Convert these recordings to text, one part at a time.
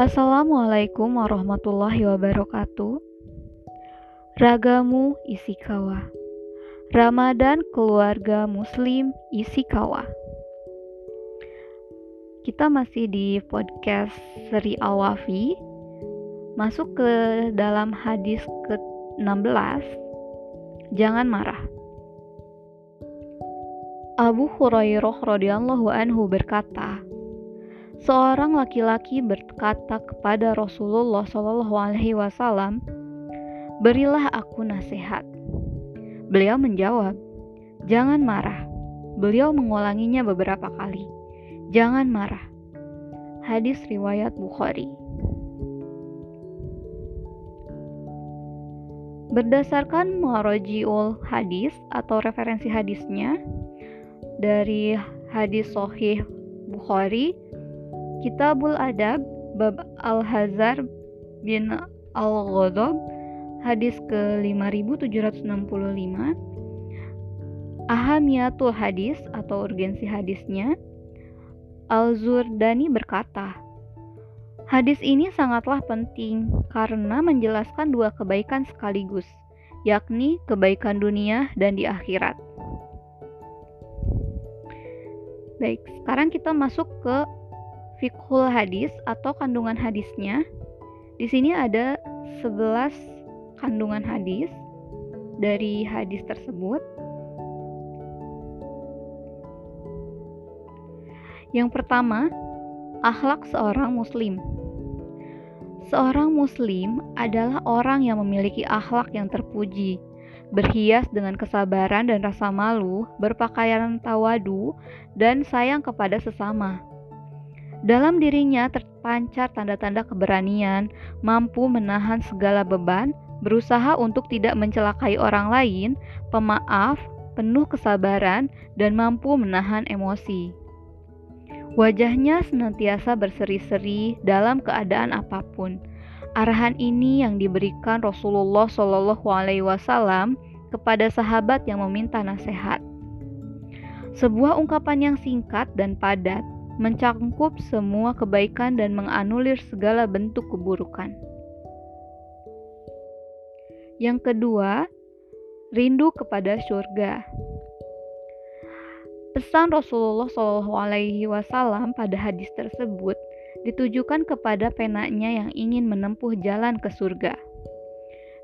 Assalamualaikum warahmatullahi wabarakatuh. Ragamu Isikawa. Ramadan keluarga Muslim Isikawa. Kita masih di podcast Seri Al-Wafi. Masuk ke dalam hadis ke-16. Jangan marah. Abu Hurairah radhiyallahu anhu berkata, seorang laki-laki berkata kepada Rasulullah Shallallahu Alaihi Wasallam, "Berilah aku nasihat." Beliau menjawab, "Jangan marah." Beliau mengulanginya beberapa kali, "Jangan marah." Hadis riwayat Bukhari. Berdasarkan marajiul hadis atau referensi hadisnya dari hadis Sahih Bukhari Kitabul Adab bab Al-Hazar bin Al-Ghadab hadis ke 5765 Ahamiyatul hadis atau urgensi hadisnya Al-Zurdani berkata Hadis ini sangatlah penting karena menjelaskan dua kebaikan sekaligus, yakni kebaikan dunia dan di akhirat. Baik, sekarang kita masuk ke fikhul hadis atau kandungan hadisnya. Di sini ada 11 kandungan hadis dari hadis tersebut. Yang pertama, akhlak seorang muslim. Seorang muslim adalah orang yang memiliki akhlak yang terpuji, berhias dengan kesabaran dan rasa malu, berpakaian tawadu, dan sayang kepada sesama. Dalam dirinya terpancar tanda-tanda keberanian, mampu menahan segala beban, berusaha untuk tidak mencelakai orang lain, pemaaf, penuh kesabaran, dan mampu menahan emosi. Wajahnya senantiasa berseri-seri dalam keadaan apa pun. Arahan ini yang diberikan Rasulullah Shallallahu Alaihi Wasallam kepada sahabat yang meminta nasihat. Sebuah ungkapan yang singkat dan padat, mencangkup semua kebaikan dan menganulir segala bentuk keburukan. Yang kedua, rindu kepada surga. Pesan Rasulullah Shallallahu Alaihi Wasallam pada hadis tersebut ditujukan kepada penanya yang ingin menempuh jalan ke surga.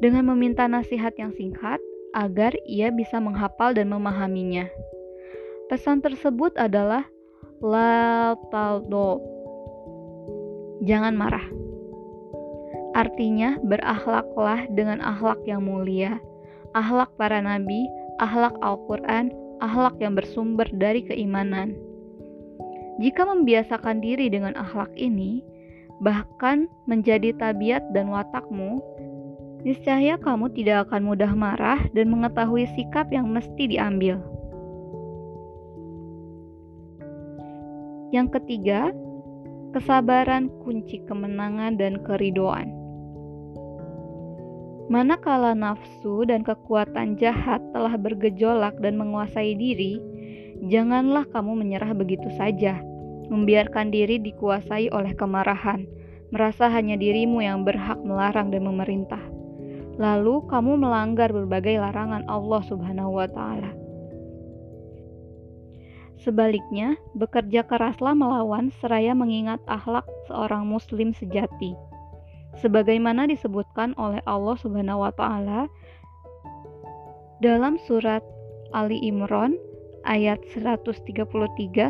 Dengan meminta nasihat yang singkat agar ia bisa menghafal dan memahaminya. Pesan tersebut adalah La taldo. Jangan marah. Artinya berakhlaklah dengan akhlak yang mulia, akhlak para nabi, akhlak Al-Quran, akhlak yang bersumber dari keimanan. Jika membiasakan diri dengan akhlak ini, bahkan menjadi tabiat dan watakmu, niscaya kamu tidak akan mudah marah dan mengetahui sikap yang mesti diambil. Yang ketiga, kesabaran kunci kemenangan dan keridoan. Manakala nafsu dan kekuatan jahat telah bergejolak dan menguasai diri, janganlah kamu menyerah begitu saja, membiarkan diri dikuasai oleh kemarahan, merasa hanya dirimu yang berhak melarang dan memerintah. Lalu kamu melanggar berbagai larangan Allah Subhanahu wa taala. Sebaliknya, bekerja keraslah melawan seraya mengingat akhlak seorang muslim sejati. Sebagaimana disebutkan oleh Allah Subhanahu wa taala dalam surat Ali Imran ayat 133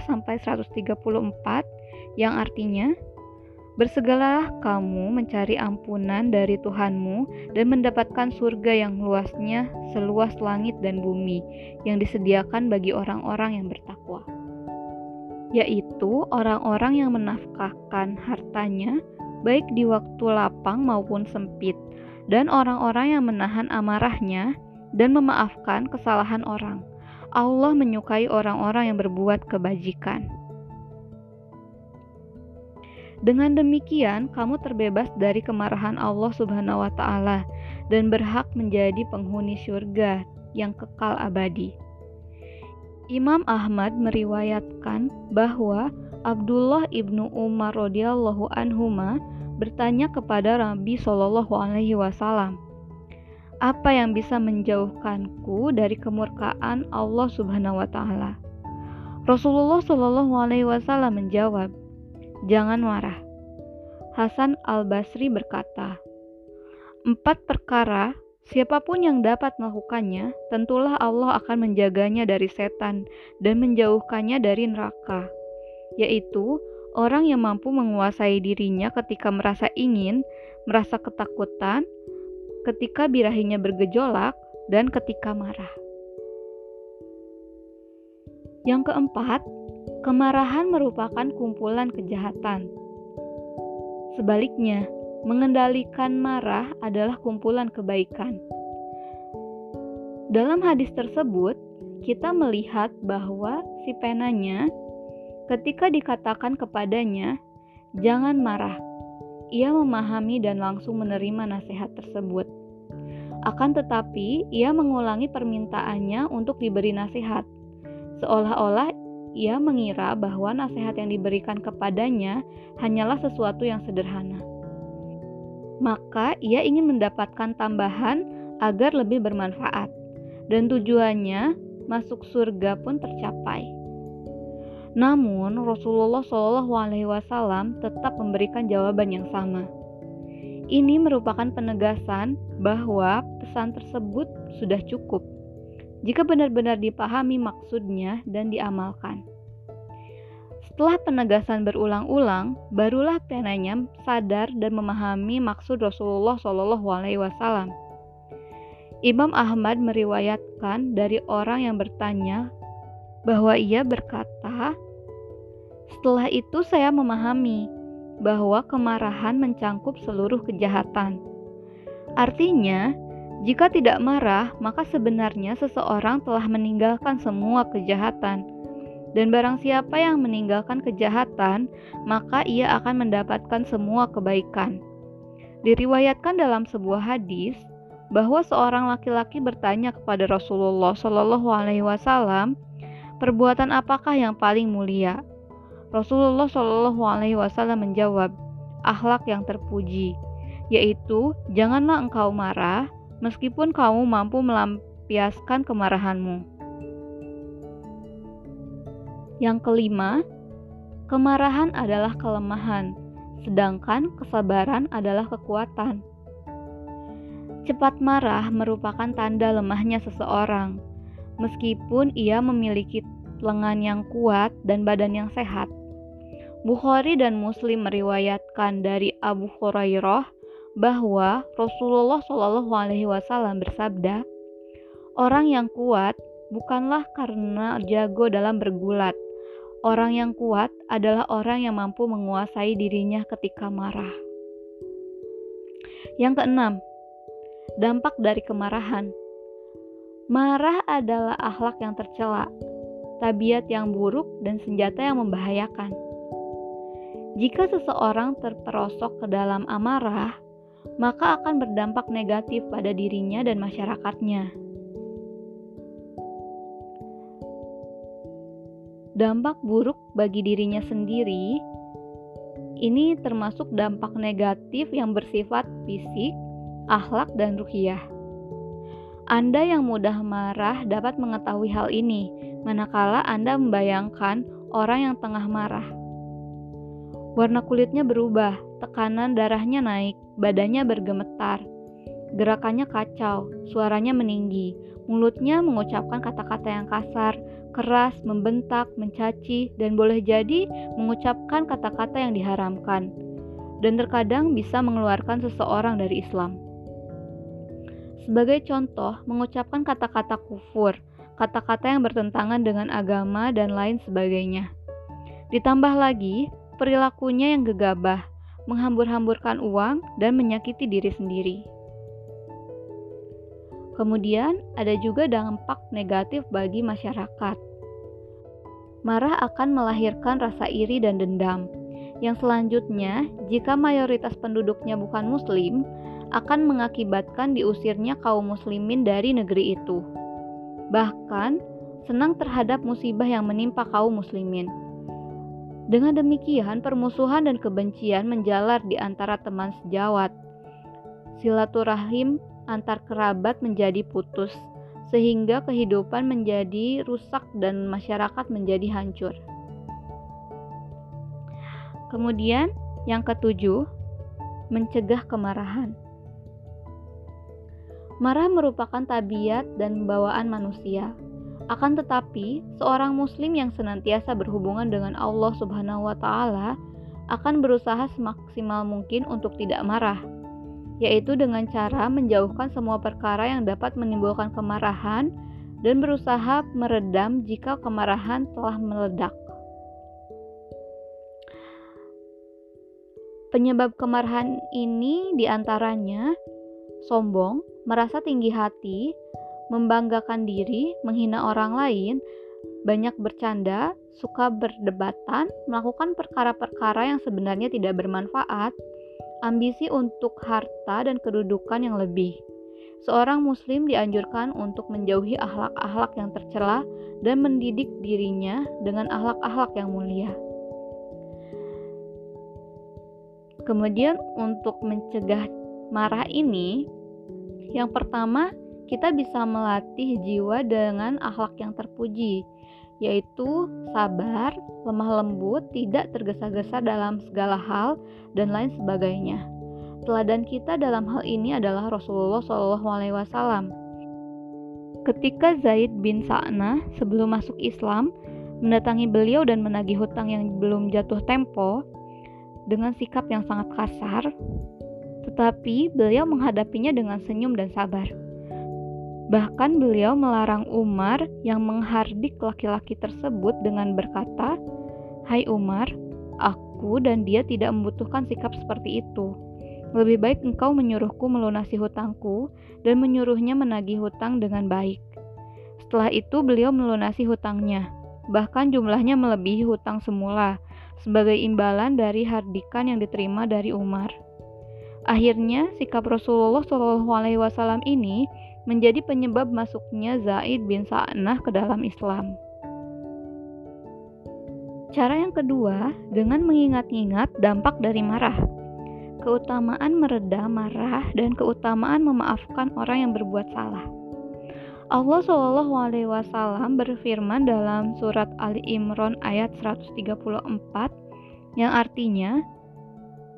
sampai 134 yang artinya Bersegeralah kamu mencari ampunan dari Tuhanmu dan mendapatkan surga yang luasnya seluas langit dan bumi yang disediakan bagi orang-orang yang bertakwa, yaitu orang-orang yang menafkahkan hartanya baik di waktu lapang maupun sempit, dan orang-orang yang menahan amarahnya dan memaafkan kesalahan orang. Allah menyukai orang-orang yang berbuat kebajikan. Dengan demikian, kamu terbebas dari kemarahan Allah Subhanahu wa Ta'ala dan berhak menjadi penghuni surga yang kekal abadi. Imam Ahmad meriwayatkan bahwa Abdullah ibnu Umar radhiyallahu anhuma bertanya kepada Nabi Shallallahu Alaihi Wasallam, apa yang bisa menjauhkanku dari kemurkaan Allah Subhanahu Wa Taala? Rasulullah Shallallahu Alaihi Wasallam menjawab, jangan marah. Hasan al Basri berkata, empat perkara Siapa pun yang dapat melakukannya, tentulah Allah akan menjaganya dari setan dan menjauhkannya dari neraka, yaitu orang yang mampu menguasai dirinya ketika merasa ingin, merasa ketakutan, ketika birahinya bergejolak, dan ketika marah. Yang keempat, kemarahan merupakan kumpulan kejahatan. Sebaliknya, mengendalikan marah adalah kumpulan kebaikan. Dalam hadis tersebut, kita melihat bahwa si penanya, ketika dikatakan kepadanya, "Jangan marah," ia memahami dan langsung menerima nasihat tersebut. Akan tetapi, ia mengulangi permintaannya untuk diberi nasihat, seolah-olah ia mengira bahwa nasihat yang diberikan kepadanya hanyalah sesuatu yang sederhana maka ia ingin mendapatkan tambahan agar lebih bermanfaat, dan tujuannya masuk surga pun tercapai. Namun Rasulullah Wasallam tetap memberikan jawaban yang sama. Ini merupakan penegasan bahwa pesan tersebut sudah cukup jika benar-benar dipahami maksudnya dan diamalkan. Setelah penegasan berulang-ulang, barulah penanya sadar dan memahami maksud Rasulullah Shallallahu Alaihi Wasallam. Imam Ahmad meriwayatkan dari orang yang bertanya bahwa ia berkata, "Setelah itu saya memahami bahwa kemarahan mencangkup seluruh kejahatan. Artinya, jika tidak marah, maka sebenarnya seseorang telah meninggalkan semua kejahatan." Dan barang siapa yang meninggalkan kejahatan, maka ia akan mendapatkan semua kebaikan. Diriwayatkan dalam sebuah hadis bahwa seorang laki-laki bertanya kepada Rasulullah Shallallahu Alaihi Wasallam, perbuatan apakah yang paling mulia? Rasulullah Shallallahu Alaihi Wasallam menjawab, akhlak yang terpuji, yaitu janganlah engkau marah meskipun kamu mampu melampiaskan kemarahanmu. Yang kelima, kemarahan adalah kelemahan, sedangkan kesabaran adalah kekuatan. Cepat marah merupakan tanda lemahnya seseorang, meskipun ia memiliki lengan yang kuat dan badan yang sehat. Bukhari dan Muslim meriwayatkan dari Abu Hurairah bahwa Rasulullah Shallallahu Alaihi Wasallam bersabda, "Orang yang kuat bukanlah karena jago dalam bergulat, Orang yang kuat adalah orang yang mampu menguasai dirinya ketika marah. Yang keenam, dampak dari kemarahan. Marah adalah akhlak yang tercela, tabiat yang buruk, dan senjata yang membahayakan. Jika seseorang terperosok ke dalam amarah, maka akan berdampak negatif pada dirinya dan masyarakatnya. Dampak buruk bagi dirinya sendiri ini termasuk dampak negatif yang bersifat fisik, akhlak, dan ruhiyah. Anda yang mudah marah dapat mengetahui hal ini, manakala Anda membayangkan orang yang tengah marah. Warna kulitnya berubah, tekanan darahnya naik, badannya bergemetar, gerakannya kacau, suaranya meninggi, mulutnya mengucapkan kata-kata yang kasar, keras, membentak, mencaci, dan boleh jadi mengucapkan kata-kata yang diharamkan, dan terkadang bisa mengeluarkan seseorang dari Islam. Sebagai contoh, mengucapkan kata-kata kufur, kata-kata yang bertentangan dengan agama, dan lain sebagainya. Ditambah lagi, perilakunya yang gegabah, menghambur-hamburkan uang, dan menyakiti diri sendiri. Kemudian, ada juga dampak negatif bagi masyarakat. Marah akan melahirkan rasa iri dan dendam. Yang selanjutnya, jika mayoritas penduduknya bukan Muslim, akan mengakibatkan diusirnya kaum Muslimin dari negeri itu. Bahkan, senang terhadap musibah yang menimpa kaum Muslimin. Dengan demikian, permusuhan dan kebencian menjalar di antara teman sejawat. Silaturahim antar kerabat menjadi putus, sehingga kehidupan menjadi rusak dan masyarakat menjadi hancur. Kemudian, yang ketujuh, mencegah kemarahan. Marah merupakan tabiat dan bawaan manusia. Akan tetapi, seorang muslim yang senantiasa berhubungan dengan Allah Subhanahu wa taala akan berusaha semaksimal mungkin untuk tidak marah, yaitu dengan cara menjauhkan semua perkara yang dapat menimbulkan kemarahan dan berusaha meredam jika kemarahan telah meledak. Penyebab kemarahan ini di antaranya sombong, merasa tinggi hati, membanggakan diri, menghina orang lain, banyak bercanda, suka berdebatan, melakukan perkara-perkara yang sebenarnya tidak bermanfaat, ambisi untuk harta dan kedudukan yang lebih. Seorang muslim dianjurkan untuk menjauhi akhlak-akhlak yang tercela dan mendidik dirinya dengan akhlak-akhlak yang mulia. Kemudian untuk mencegah marah ini, yang pertama kita bisa melatih jiwa dengan akhlak yang terpuji, yaitu sabar, lemah lembut, tidak tergesa-gesa dalam segala hal, dan lain sebagainya. Teladan kita dalam hal ini adalah Rasulullah SAW. Ketika Zaid bin Sa'na sebelum masuk Islam mendatangi beliau dan menagih hutang yang belum jatuh tempo dengan sikap yang sangat kasar, tetapi beliau menghadapinya dengan senyum dan sabar. Bahkan beliau melarang Umar yang menghardik laki-laki tersebut dengan berkata, "Hai Umar, aku dan dia tidak membutuhkan sikap seperti itu. Lebih baik engkau menyuruhku melunasi hutangku dan menyuruhnya menagih hutang dengan baik." Setelah itu beliau melunasi hutangnya, bahkan jumlahnya melebihi hutang semula sebagai imbalan dari hardikan yang diterima dari Umar. Akhirnya, sikap Rasulullah SAW ini menjadi penyebab masuknya Zaid bin Sa'nah ke dalam Islam. Cara yang kedua, dengan mengingat-ingat dampak dari marah. Keutamaan mereda marah dan keutamaan memaafkan orang yang berbuat salah. Allah Shallallahu Alaihi Wasallam berfirman dalam surat Ali Imran ayat 134 yang artinya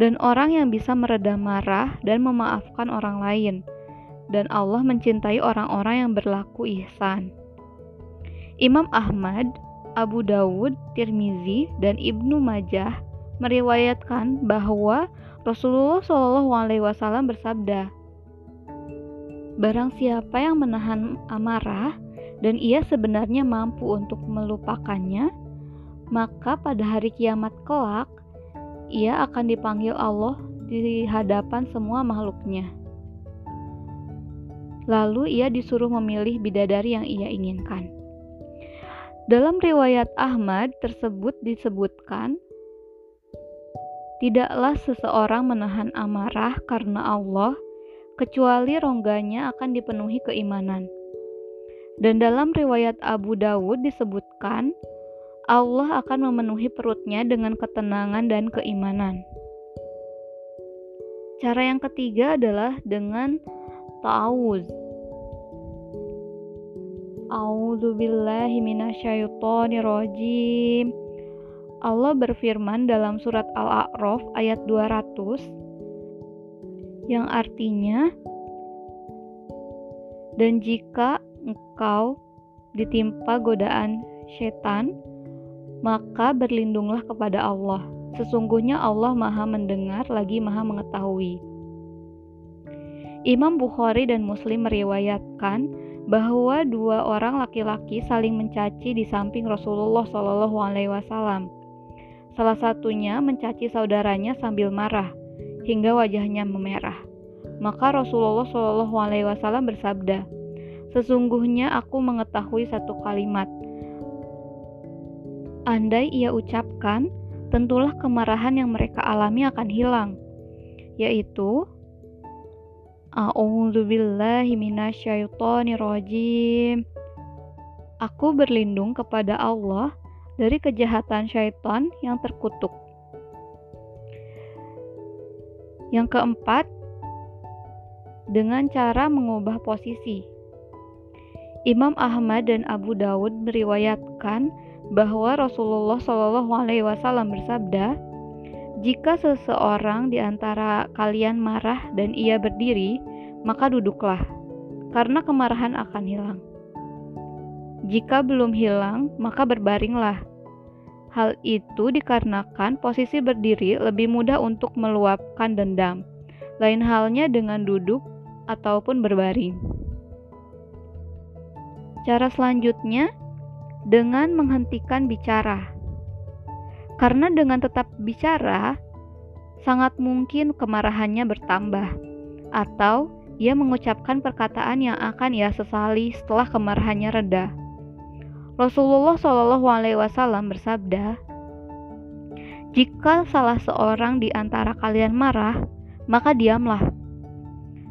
dan orang yang bisa meredam marah dan memaafkan orang lain. Dan Allah mencintai orang-orang yang berlaku ihsan. Imam Ahmad, Abu Dawud, Tirmizi, dan Ibnu Majah meriwayatkan bahwa Rasulullah SAW bersabda, Barang siapa yang menahan amarah dan ia sebenarnya mampu untuk melupakannya, maka pada hari kiamat kelak ia akan dipanggil Allah di hadapan semua makhluknya. Lalu ia disuruh memilih bidadari yang ia inginkan. Dalam riwayat Ahmad tersebut disebutkan, tidaklah seseorang menahan amarah karena Allah, kecuali rongganya akan dipenuhi keimanan. Dan dalam riwayat Abu Dawud disebutkan, Allah akan memenuhi perutnya dengan ketenangan dan keimanan. Cara yang ketiga adalah dengan ta'awuz. A'udzu billahi minasyaitonirrajim. Allah berfirman dalam surat Al-A'raf ayat 200 yang artinya dan jika engkau ditimpa godaan setan maka berlindunglah kepada Allah. Sesungguhnya Allah Maha Mendengar lagi Maha Mengetahui. Imam Bukhari dan Muslim meriwayatkan bahwa dua orang laki-laki saling mencaci di samping Rasulullah Shallallahu Alaihi Wasallam. Salah satunya mencaci saudaranya sambil marah hingga wajahnya memerah. Maka Rasulullah Shallallahu Alaihi Wasallam bersabda, "Sesungguhnya aku mengetahui satu kalimat, Andai ia ucapkan, tentulah kemarahan yang mereka alami akan hilang, yaitu A'udzubillahi minasyaitonirrajim. Aku berlindung kepada Allah dari kejahatan syaitan yang terkutuk. Yang keempat, dengan cara mengubah posisi. Imam Ahmad dan Abu Dawud meriwayatkan bahwa Rasulullah Shallallahu Alaihi Wasallam bersabda, jika seseorang di antara kalian marah dan ia berdiri, maka duduklah, karena kemarahan akan hilang. Jika belum hilang, maka berbaringlah. Hal itu dikarenakan posisi berdiri lebih mudah untuk meluapkan dendam. Lain halnya dengan duduk ataupun berbaring. Cara selanjutnya dengan menghentikan bicara. Karena dengan tetap bicara, sangat mungkin kemarahannya bertambah, atau ia mengucapkan perkataan yang akan ia sesali setelah kemarahannya reda. Rasulullah Shallallahu Alaihi Wasallam bersabda, "Jika salah seorang di antara kalian marah, maka diamlah."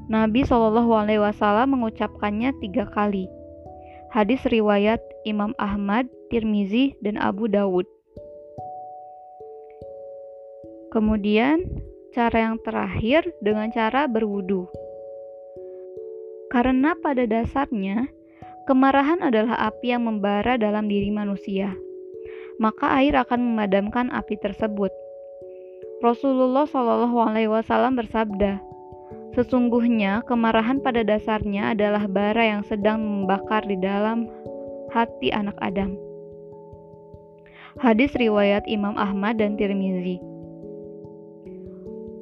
Nabi Shallallahu Alaihi Wasallam mengucapkannya tiga kali. Hadis riwayat Imam Ahmad, Tirmizi, dan Abu Dawud. Kemudian, cara yang terakhir dengan cara berwudu. Karena pada dasarnya, kemarahan adalah api yang membara dalam diri manusia. Maka air akan memadamkan api tersebut. Rasulullah Shallallahu Alaihi Wasallam bersabda, Sesungguhnya, kemarahan pada dasarnya adalah bara yang sedang membakar di dalam hati anak Adam. Hadis riwayat Imam Ahmad dan Tirmizi.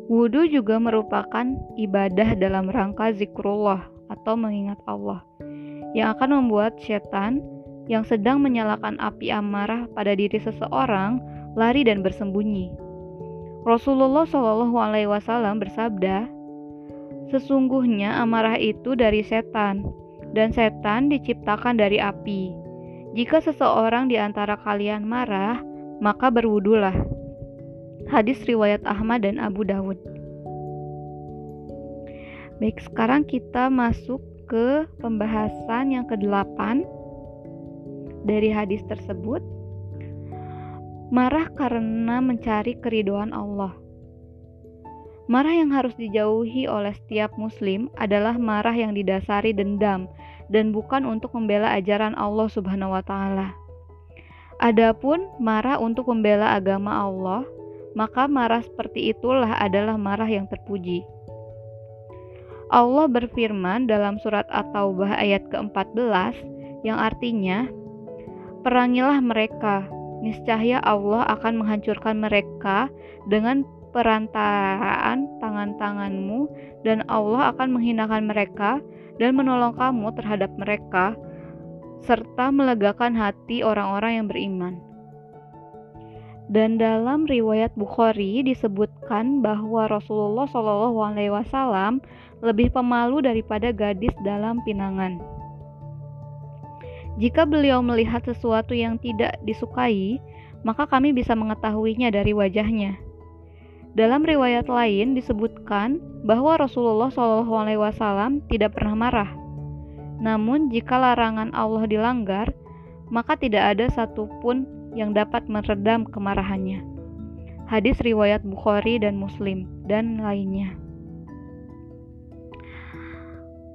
Wudhu juga merupakan ibadah dalam rangka zikrullah atau mengingat Allah yang akan membuat setan yang sedang menyalakan api amarah pada diri seseorang lari dan bersembunyi. Rasulullah Shallallahu Alaihi Wasallam bersabda, Sesungguhnya amarah itu dari setan, dan setan diciptakan dari api. Jika seseorang di antara kalian marah, maka berwudulah. Hadis riwayat Ahmad dan Abu Dawud. Baik, sekarang kita masuk ke pembahasan yang ke-8 dari hadis tersebut. Marah karena mencari keridoan Allah. Marah yang harus dijauhi oleh setiap muslim adalah marah yang didasari dendam dan bukan untuk membela ajaran Allah Subhanahu wa taala. Adapun marah untuk membela agama Allah, maka marah seperti itulah adalah marah yang terpuji. Allah berfirman dalam surat At-Taubah ayat ke-14 yang artinya, Perangilah mereka, niscaya Allah akan menghancurkan mereka dengan perantaraan tangan-tanganmu dan Allah akan menghinakan mereka dan menolong kamu terhadap mereka serta melegakan hati orang-orang yang beriman. Dan dalam riwayat Bukhari disebutkan bahwa Rasulullah Shallallahu Alaihi Wasallam lebih pemalu daripada gadis dalam pinangan. Jika beliau melihat sesuatu yang tidak disukai, maka kami bisa mengetahuinya dari wajahnya. Dalam riwayat lain disebutkan bahwa Rasulullah SAW tidak pernah marah. Namun jika larangan Allah dilanggar, maka tidak ada satupun yang dapat meredam kemarahannya. Hadis riwayat Bukhari dan Muslim dan lainnya.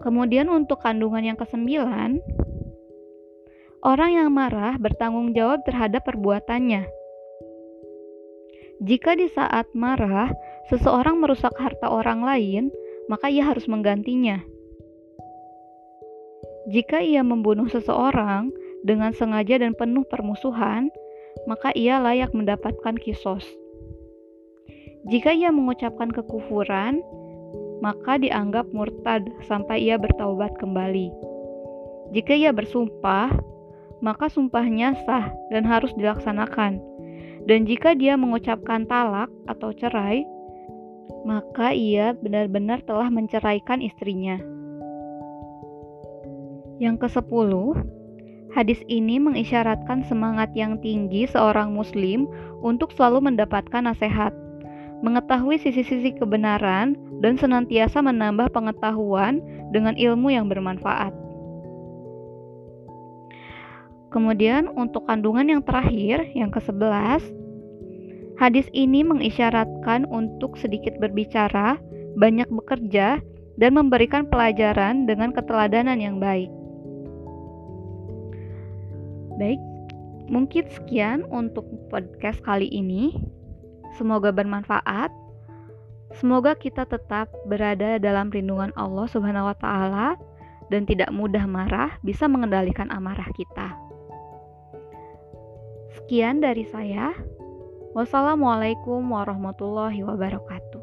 Kemudian untuk kandungan yang kesembilan, orang yang marah bertanggung jawab terhadap perbuatannya jika di saat marah seseorang merusak harta orang lain, maka ia harus menggantinya. Jika ia membunuh seseorang dengan sengaja dan penuh permusuhan, maka ia layak mendapatkan kisos. Jika ia mengucapkan kekufuran, maka dianggap murtad sampai ia bertaubat kembali. Jika ia bersumpah, maka sumpahnya sah dan harus dilaksanakan dan jika dia mengucapkan talak atau cerai, maka ia benar-benar telah menceraikan istrinya. Yang ke-10, hadis ini mengisyaratkan semangat yang tinggi seorang muslim untuk selalu mendapatkan nasihat, mengetahui sisi-sisi kebenaran, dan senantiasa menambah pengetahuan dengan ilmu yang bermanfaat. Kemudian untuk kandungan yang terakhir, yang ke-11, hadis ini mengisyaratkan untuk sedikit berbicara, banyak bekerja, dan memberikan pelajaran dengan keteladanan yang baik. Baik, mungkin sekian untuk podcast kali ini. Semoga bermanfaat. Semoga kita tetap berada dalam lindungan Allah Subhanahu wa taala dan tidak mudah marah, bisa mengendalikan amarah kita. Sekian dari saya. Wassalamualaikum warahmatullahi wabarakatuh.